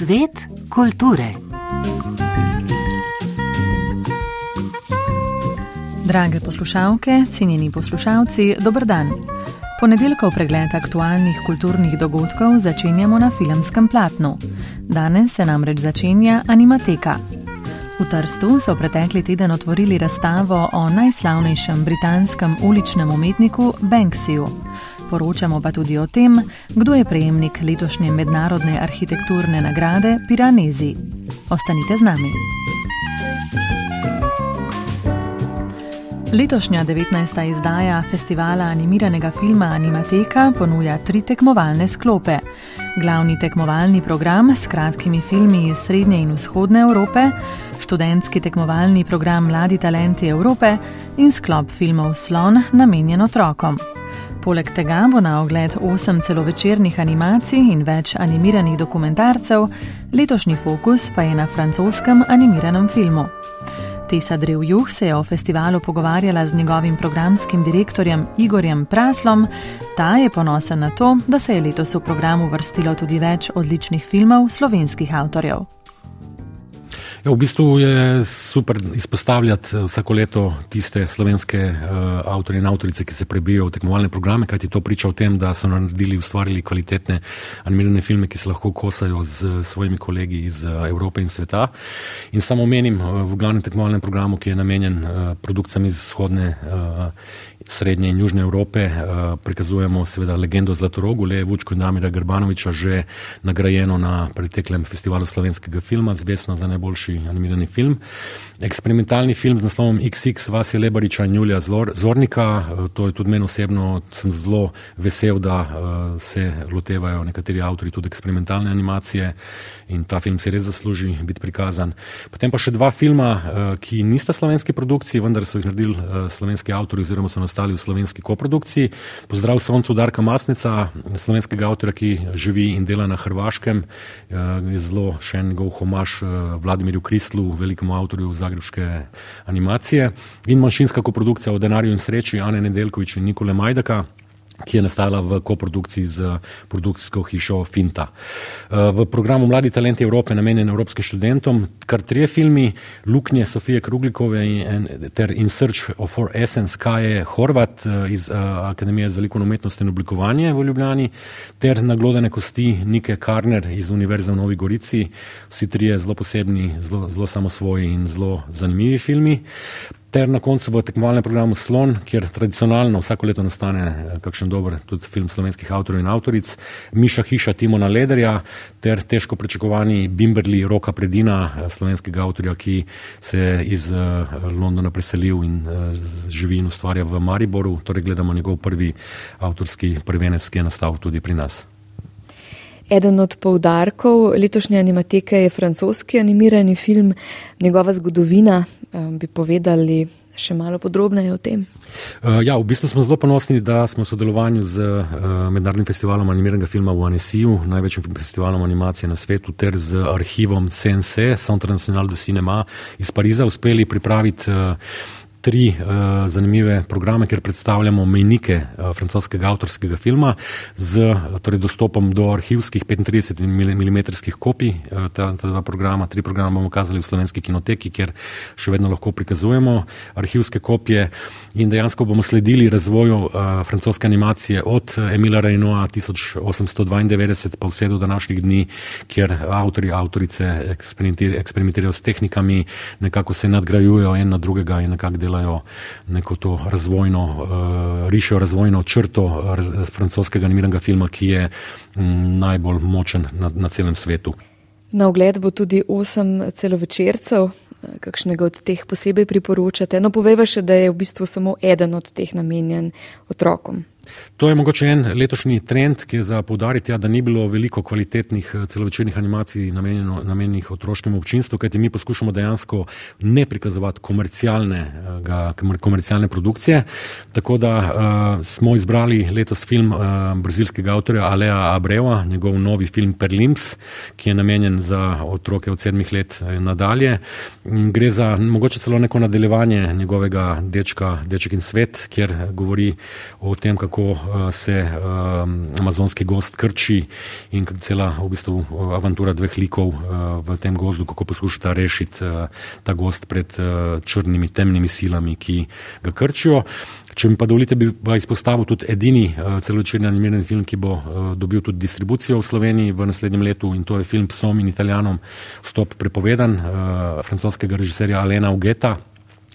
Svet kulture. Drage poslušalke, cenjeni poslušalci, dober dan. Ponedeljkov pregled aktualnih kulturnih dogodkov začenjamo na filmskem platnu. Danes se namreč začenja Animateka. V Trstu so pretekli teden otvorili razstavo o najslavnejšem britanskem uličnem umetniku Banksyju. Poročamo pa tudi o tem, kdo je prejemnik letošnje mednarodne arhitekturne nagrade Piranezi. Ostanite z nami. Letošnja 19. izdaja festivala animiranega filma Animateka ponuja tri tekmovalne sklope. Glavni tekmovalni program s kratkimi filmi iz srednje in vzhodne Evrope, študentski tekmovalni program Mladi talenti Evrope in sklop filmov Slon namenjen otrokom. Poleg tega bo na ogled osem celovečernih animacij in več animiranih dokumentarcev, letošnji fokus pa je na francoskem animiranem filmu. Tesa Drevjuh se je o festivalu pogovarjala z njegovim programskim direktorjem Igorjem Praslom. Ta je ponosen na to, da se je letos v programu vrstilo tudi več odličnih filmov slovenskih avtorjev. Ja, v bistvu je super izpostavljati eh, vsako leto tiste slovenske uh, avtorje in avtorice, ki se prebijajo v tekmovalne programe, kajti to priča o tem, da so naredili, ustvarili kvalitetne animirane filme, ki se lahko kosajo z svojimi kolegi iz Evrope in sveta. In samo menim uh, v glavnem tekmovalnem programu, ki je namenjen uh, produkcijam iz vzhodne uh, srednje in južne Evrope, uh, prikazujemo seveda legendo Zlatorogu, Le Vučko in Damira Grbanoviča, že nagrajeno na preteklem festivalu slovenskega filma, zvestno za najboljši animirani film. Eksperimentalni film z naslovom XX Vasija Lebariča in Julija Zor, Zornika, uh, to je tudi meni osebno, sem zelo vesel, da uh, se lotevajo nekateri avtori tudi eksperimentalne animacije in ta film si res zasluži biti prikazan. Potem pa še dva filma, uh, ki nista slovenski produkciji, vendar so jih naredili slovenski avtori oziroma so nastali v slovenski koprodukciji. Pozdrav soncu Darka Masnica, slovenskega avtorja, ki živi in dela na Hrvaškem. Je zelo še en njegov homaž eh, Vladimirju Kristlu, velikemu avtorju zagrebske animacije. In manjšinska koprodukcija o denarju in sreči Ane Nedelkovič in Nikole Majdaka ki je nastala v koprodukciji z produkcijsko hišo Finta. Eh, v programu Mladi talenti Evrope, namenjen evropskim študentom, kar trije filmi, Luknje Sofije Kruglikove ter In Search of Our Essence, Kaje Horvat eh, iz eh, Akademije za likovno umetnost in oblikovanje v Ljubljani, ter Naglodene kosti Nike Karner iz Univerze v Novi Gorici. Vsi trije zelo posebni, zelo, zelo samosvoji in zelo zanimivi filmi ter na koncu v tekmovalnem programu Slon, kjer tradicionalno vsako leto nastane eh, kakšen dober tudi film slovenskih avtorjev in avtoric, Miša Hiša Timona Lederja ter težko pričakovani Bimberli Roka Predina, eh, slovenskega avtorja, ki se je iz eh, Londona preselil in živi in ustvarja v Mariboru. Torej gledamo njegov prvi avtorski prvenec, ki je nastal tudi pri nas. Eden od poudarkov letošnje animateke je francoski animirani film, njegova zgodovina. Bi povedali še malo podrobneje o tem? Uh, ja, v bistvu smo zelo ponosni, da smo v sodelovanju z uh, Mednarodnim festivalom animiranega filma v Annecyju, največjim festivalom animacije na svetu, ter z arhivom CNC, Centre National de Cinema iz Pariza, uspeli pripraviti. Uh, tri uh, zanimive programe, kjer predstavljamo mejnike uh, francoskega avtorskega filma z torej, dostopom do arhivskih 35 mm kopij. Uh, ta, ta dva programa, tri programe bomo kazali v slovenski kinoteki, kjer še vedno lahko prikazujemo arhivske kopije in dejansko bomo sledili razvoju uh, francoske animacije od Emila Reynoa 1892 pa vse do današnjih dni, kjer avtori, avtorice eksperimentirajo s tehnikami, nekako se nadgrajujejo en na drugega in nekako delajo delajo neko to razvojno, uh, rišejo razvojno črto raz, francoskega animiranega filma, ki je um, najbolj močen na, na celem svetu. Na ogled bo tudi osem celovečercev, eh, kakšnega od teh posebej priporočate. No, povejva še, da je v bistvu samo eden od teh namenjen otrokom. To je mogoče en letošnji trend, ki je za poudariti, ja, da ni bilo veliko kvalitetnih eh, celovečernih animacij namenjenih otroškemu občinstvu, kajti mi poskušamo dejansko ne prikazovati komercialne produkcije. Tako da uh, smo izbrali letos film uh, brazilskega avtorja Alea Abreva, njegov novi film Perlimps, ki je namenjen za otroke od sedmih let nadalje. Gre za mogoče celo neko nadaljevanje njegovega dečka, deček in svet, kjer govori o tem, kako uh, se um, amazonski gost krči in cela v bistvu avantura dveh likov uh, v tem gozdu, kako poskušata rešiti uh, ta gost pred uh, črnimi, temnimi silami, ki ga krčijo. Če mi pa dovolite, bi pa izpostavil tudi edini uh, celovečerni animirani film, ki bo uh, dobil tudi distribucijo v Sloveniji v naslednjem letu in to je film Psom in Italijanom Stop prepovedan uh, francoskega režiserja Alena Ugeta.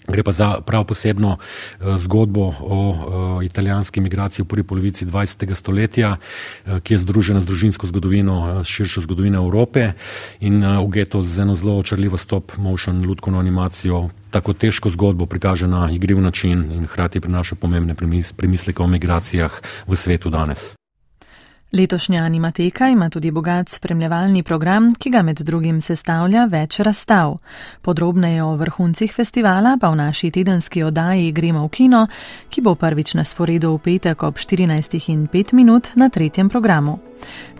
Gre pa za prav posebno uh, zgodbo o uh, italijanski migraciji v prvi polovici 20. stoletja, uh, ki je združena z družinsko zgodovino, uh, širšo zgodovino Evrope in v geto z eno zelo očarljivo stop motion lutkovno animacijo. Tako težko zgodbo prikaže na igriv način in hkrati prinaša pomembne premisleke o migracijah v svetu danes. Letošnja animateka ima tudi bogat spremljevalni program, ki ga med drugim sestavlja več razstav. Podrobneje o vrhuncih festivala pa v naši tedenski oddaji Gremo v kino, ki bo prvič na sporedu v petek ob 14.05 minut na tretjem programu.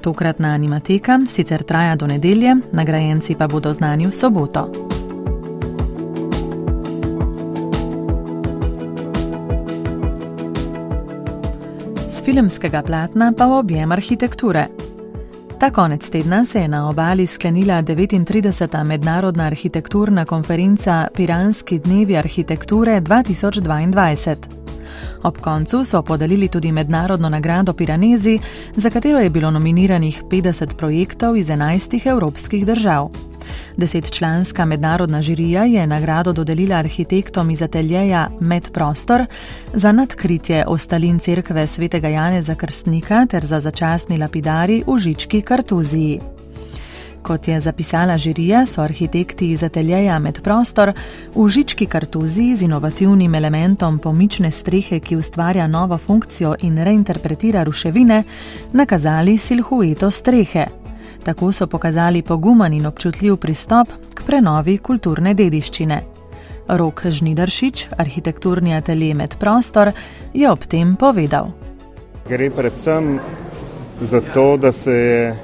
Tokratna animateka sicer traja do nedelje, nagrajenci pa bodo znani v soboto. Filmskega platna pa objem arhitekture. Ta konec tedna se je na obali sklenila 39. mednarodna arhitekturna konferenca Piranski dnevi arhitekture 2022. Ob koncu so podelili tudi mednarodno nagrado Piranezi, za katero je bilo nominiranih 50 projektov iz 11 evropskih držav. Desetčlanska mednarodna žirija je nagrado dodelila arhitektom iz ateljeja Medprostor za nadkritje ostalin cerkve svetega Janeza Krstnika ter za začasni lapidari v Žički Kartuziji. Kot je zapisala žirija, so arhitekti iz ateljeja Medprostor v Žički Kartuziji z inovativnim elementom pomične strehe, ki ustvarja novo funkcijo in reinterpretira ruševine, nakazali silhueto strehe. Tako so pokazali pogumen in občutljiv pristop k prenovi kulturne dediščine. Rok Žnidaršič, arhitekturni atelje med prostor, je ob tem povedal. Gre predvsem za to, da se je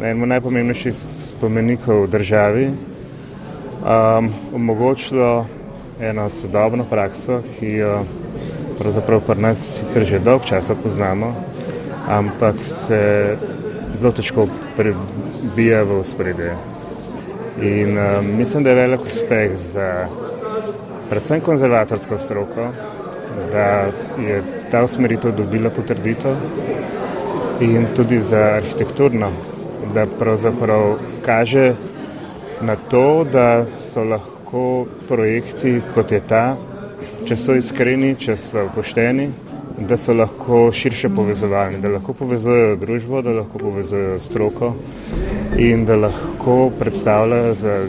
na enem najpomembnejših spomenikov v državi um, omogočilo eno sodobno prakso, ki jo pravzaprav pri nas sicer že dolgo časa poznamo, ampak se zelo težko prebija v spredje. In um, mislim, da je velik uspeh za predvsem konzervatorsko stroko, da je ta usmeritev dobila potrditev in tudi za arhitekturno, da pravzaprav kaže na to, da so lahko projekti kot je ta, če so iskreni, če so pošteni, da so lahko širše povezovani, da lahko povezujejo družbo, da lahko povezujejo stroko in da lahko predstavljajo za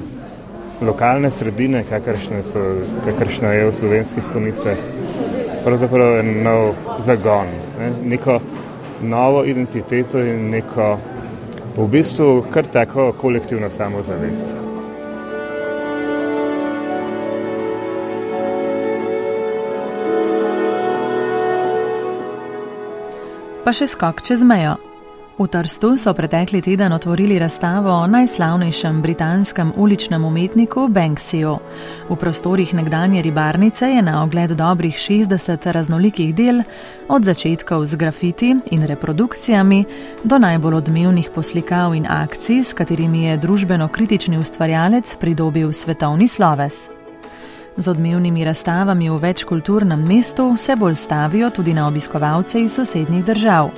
lokalne sredine, kakršne, so, kakršne je v slovenskih konicah, pravzaprav en nov zagon, ne? neko novo identiteto in neko v bistvu kar tako kolektivno samozavest. Pa še skok čez mejo. V Trstu so pretekli teden otvorili razstavo o najslavnejšem britanskem uličnem umetniku Banksyju. V prostorih nekdanje ribarnice je na ogled dobrih 60 raznolikih del, od začetkov z grafiti in reprodukcijami do najbolj odmevnih poslikav in akcij, s katerimi je družbeno-kritični ustvarjalec pridobil svetovni sloves. Z odmevnimi razstavami v večkulturnem mestu vse bolj stavijo tudi na obiskovalce iz sosednjih držav.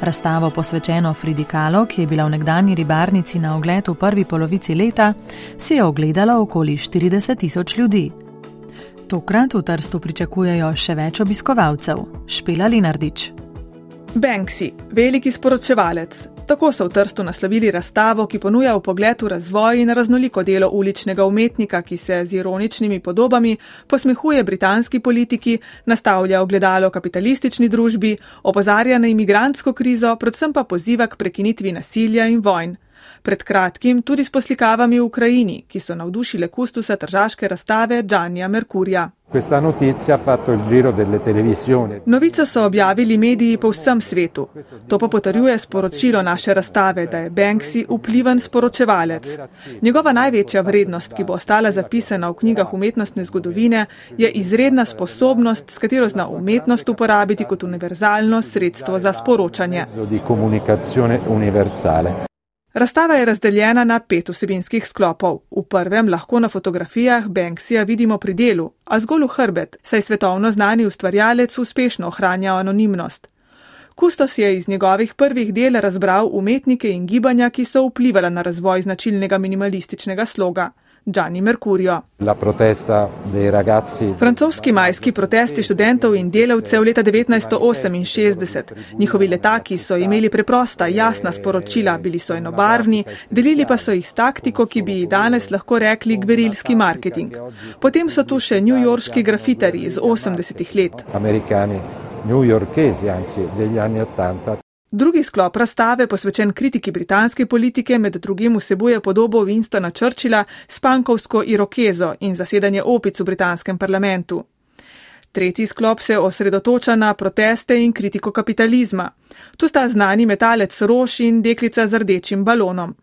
Razstavo posvečeno Fridi Kalo, ki je bila v nekdanji ribarnici na ogled v prvi polovici leta, si je ogledalo okoli 40 tisoč ljudi. Tokrat v Trstu pričakujejo še več obiskovalcev. Špela Linardič. Banksy, veliki sporočevalec, Tako so v Trstu naslovili razstavo, ki ponuja v pogledu razvoj in raznoliko delo uličnega umetnika, ki se z ironičnimi podobami posmehuje britanski politiki, nastavlja ogledalo kapitalistični družbi, opozarja na imigrantsko krizo, predvsem pa poziva k prekinitvi nasilja in vojn. Pred kratkim tudi s poslikavami v Ukrajini, ki so navdušile kustusa tržaške razstave Džanja Merkurja. Novico so objavili mediji po vsem svetu. To pa potrjuje sporočilo naše razstave, da je Banksy vpliven sporočevalec. Njegova največja vrednost, ki bo ostala zapisana v knjigah umetnostne zgodovine, je izredna sposobnost, s katero zna umetnost uporabiti kot univerzalno sredstvo za sporočanje. Razstava je razdeljena na pet vsebinskih sklopov. V prvem lahko na fotografijah Banksija vidimo pri delu, a zgolj v hrbet, saj svetovno znani ustvarjalec uspešno ohranja anonimnost. Kustos je iz njegovih prvih del razbral umetnike in gibanja, ki so vplivala na razvoj značilnega minimalističnega sloga. Gianni Mercurio. Francoski majski protesti študentov in delavcev leta 1968. Njihovi letaki so imeli preprosta, jasna sporočila, bili so enobarvni, delili pa so jih s taktiko, ki bi danes lahko rekli gverilski marketing. Potem so tu še newyorški grafitari iz 80-ih let. Američani, newyorkesi, anzi, degli anni 80. Drugi sklop razstave, posvečen kritiki britanske politike, med drugim vsebuje podobo Winstona Churchilla s pankovsko irokezo in zasedanje opic v britanskem parlamentu. Tretji sklop se osredotoča na proteste in kritiko kapitalizma. Tu sta znani metalec rož in deklica z rdečim balonom.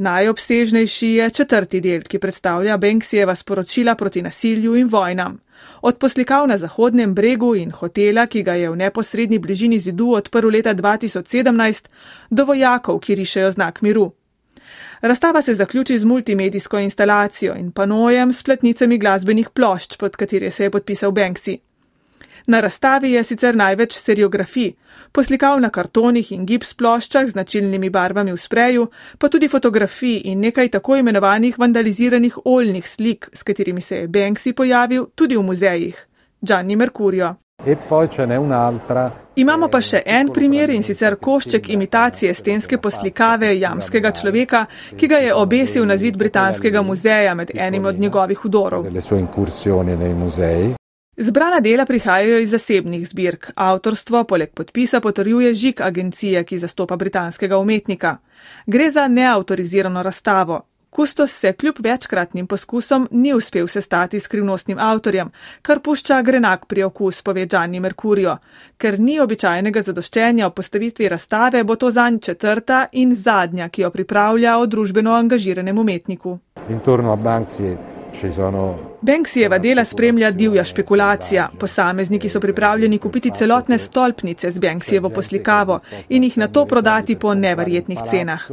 Najobsežnejši je četrti del, ki predstavlja Banksijeva sporočila proti nasilju in vojnam. Od poslikav na Zahodnem bregu in hotela, ki ga je v neposrednji bližini zidu odprl leta 2017, do vojakov, ki rišejo znak miru. Razstava se zaključi z multimedijsko instalacijo in panojem s pletnicami glasbenih plošč, pod katere se je podpisal Banksy. Na razstavi je sicer največ seriografij, poslikav na kartonih in gips ploščah z značilnimi barvami v spreju, pa tudi fotografij in nekaj tako imenovanih vandaliziranih oljnih slik, s katerimi se je Banksy pojavil tudi v muzejih. Gianni Mercurio. E Imamo pa še en primer in sicer košček imitacije stenske poslikave jamskega človeka, ki ga je obesil na zid britanskega muzeja med enim od njegovih udorov. Zbrana dela prihajajo iz zasebnih zbirk. Avtorstvo poleg podpisa potrjuje žig agencije, ki zastopa britanskega umetnika. Gre za neautorizirano razstavo. Kustos se kljub večkratnim poskusom ni uspel sestati s skrivnostnim avtorjem, kar pušča grenak pri okus, pove Gianni Mercurio. Ker ni običajnega zadoščenja o postavitvi razstave, bo to zanj četrta in zadnja, ki jo pripravlja o družbeno angažiranem umetniku. Intorno a Banksy Banksijeva dela spremlja divja špekulacija. Posamezniki so pripravljeni kupiti celotne stolpnice z Banksijevo poslikavo in jih na to prodati po neverjetnih cenah.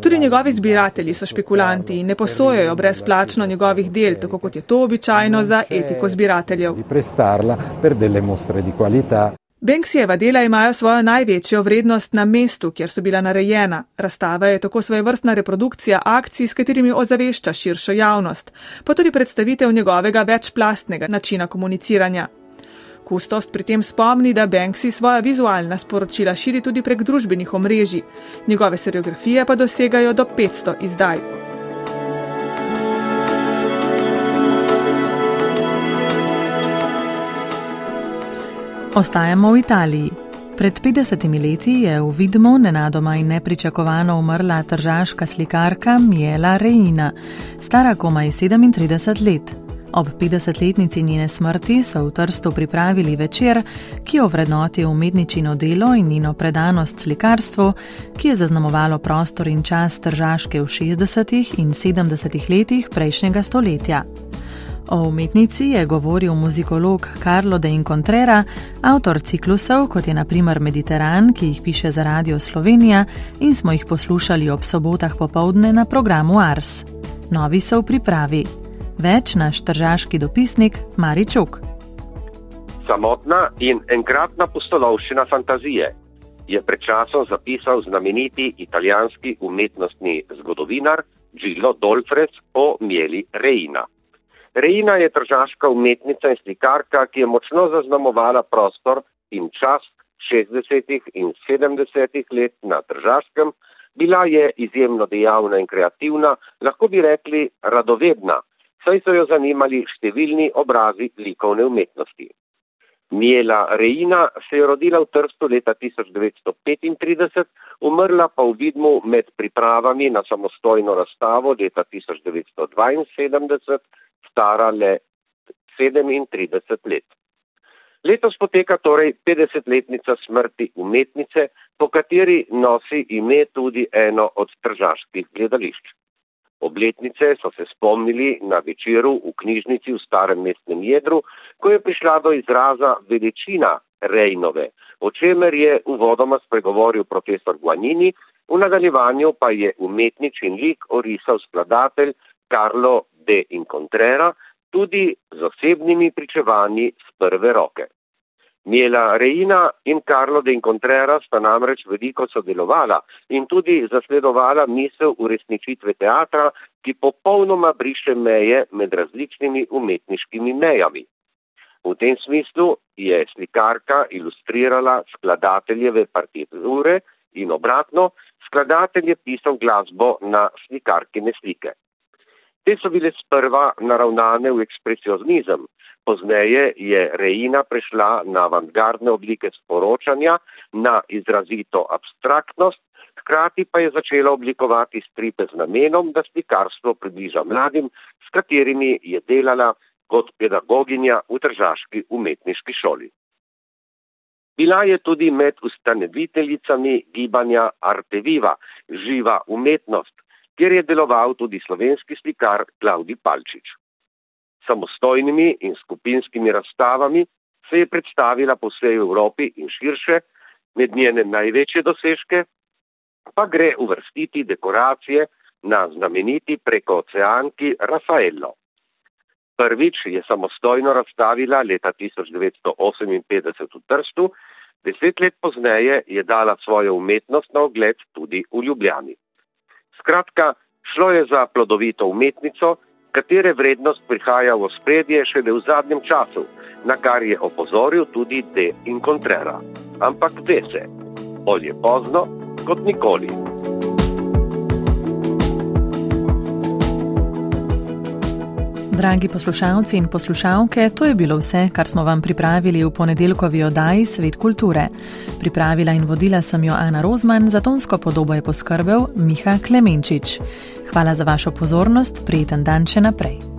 Tudi njegovi zbiratelji so špekulanti in ne posojajo brezplačno njegovih del, tako kot je to običajno za etiko zbirateljev. Banksijeva dela imajo svojo največjo vrednost na mestu, kjer so bila narejena. Razstava je tako svoje vrstna reprodukcija akcij, s katerimi ozavešča širšo javnost, pa tudi predstavitev njegovega večplastnega načina komuniciranja. Kustost pri tem spomni, da Banksy svoja vizualna sporočila širi tudi prek družbenih omrežij, njegove seriografije pa dosegajo do 500 izdaj. Ostajamo v Italiji. Pred 50 leti je v Vidmu nenadoma in nepričakovano umrla tržaška slikarka Miela Reina, stara komaj 37 let. Ob 50-letnici njene smrti so v Trstu pripravili večer, ki ovrednoti umetničino delo in njeno predanost slikarstvu, ki je zaznamovalo prostor in čas tržaške v 60. in 70. letih prejšnjega stoletja. O umetnici je govoril muzikolog Carlo de Incontrera, avtor ciklusov, kot je naprimer Mediteran, ki jih piše za Radio Slovenija in smo jih poslušali ob sobotah popovdne na programu Ars. Novi so v pripravi. Več naš tržaški dopisnik Maričuk. Samotna in enkratna postolovščina fantazije je pred časom zapisal znameniti italijanski umetnostni zgodovinar Gillo Dolfres o Mieli Reina. Reina je tržaška umetnica in slikarka, ki je močno zaznamovala prostor in čas 60. in 70. let na tržaškem, Bila je izjemno dejavna in kreativna, lahko bi rekli radovedna, saj so jo zanimali številni obrazi likovne umetnosti. Miela Reina se je rodila v Trstu leta 1935, umrla pa v Vidmu med pripravami na samostojno razstavo leta 1972, stara le 37 let. Letos poteka torej 50-letnica smrti umetnice, po kateri nosi ime tudi eno od tržaških gledališč. Obletnice so se spomnili na večeru v knjižnici v starem mestnem jedru, ko je prišla do izraza veličina Rejnove, o čemer je uvodoma spregovoril profesor Guanini, v nadaljevanju pa je umetničin lik orisal skladatelj Carlo de Incontrera, tudi z osebnimi pričevanji z prve roke. Miela Reina in Carlo de Incontrera sta namreč veliko sodelovala in tudi zasledovala misel uresničitve teatra, ki popolnoma briše meje med različnimi umetniškimi mejami. V tem smislu je slikarka ilustrirala skladateljeve partiture in obratno, skladatelj je pisal glasbo na slikarkine slike. Te so bile sprva naravnane v ekspresionizem, pozneje je Reina prešla na avantgardne oblike sporočanja, na izrazito abstraktnost, hkrati pa je začela oblikovati stripe z namenom, da slikarstvo približa mladim, s katerimi je delala kot pedagoginja v držaški umetniški šoli. Bila je tudi med ustanoviteljicami gibanja Arte Viva, živa umetnost, kjer je deloval tudi slovenski slikar Klaudi Palčič. Samostojnimi in skupinskimi razstavami se je predstavila po vsej Evropi in širše, med njene največje dosežke pa gre uvrstiti dekoracije na znameniti preko oceanki Rafaello. Prvič je samostojno razstavila leta 1958 v Trstu, deset let pozneje je dala svojo umetnost na ogled tudi v Ljubljani. Skratka, šlo je za plodovito umetnico, katere vrednost prihaja v spredje šele v zadnjem času, na kar je opozoril tudi De Incontrera. Ampak ve se, bolje pozno kot nikoli. Dragi poslušalci in poslušalke, to je bilo vse, kar smo vam pripravili v ponedeljkovi oddaji Svet kulture. Pripravila in vodila sem jo Ana Rozman, za tonsko podobo je poskrbel Miha Klemenčič. Hvala za vašo pozornost, prijeten dan še naprej.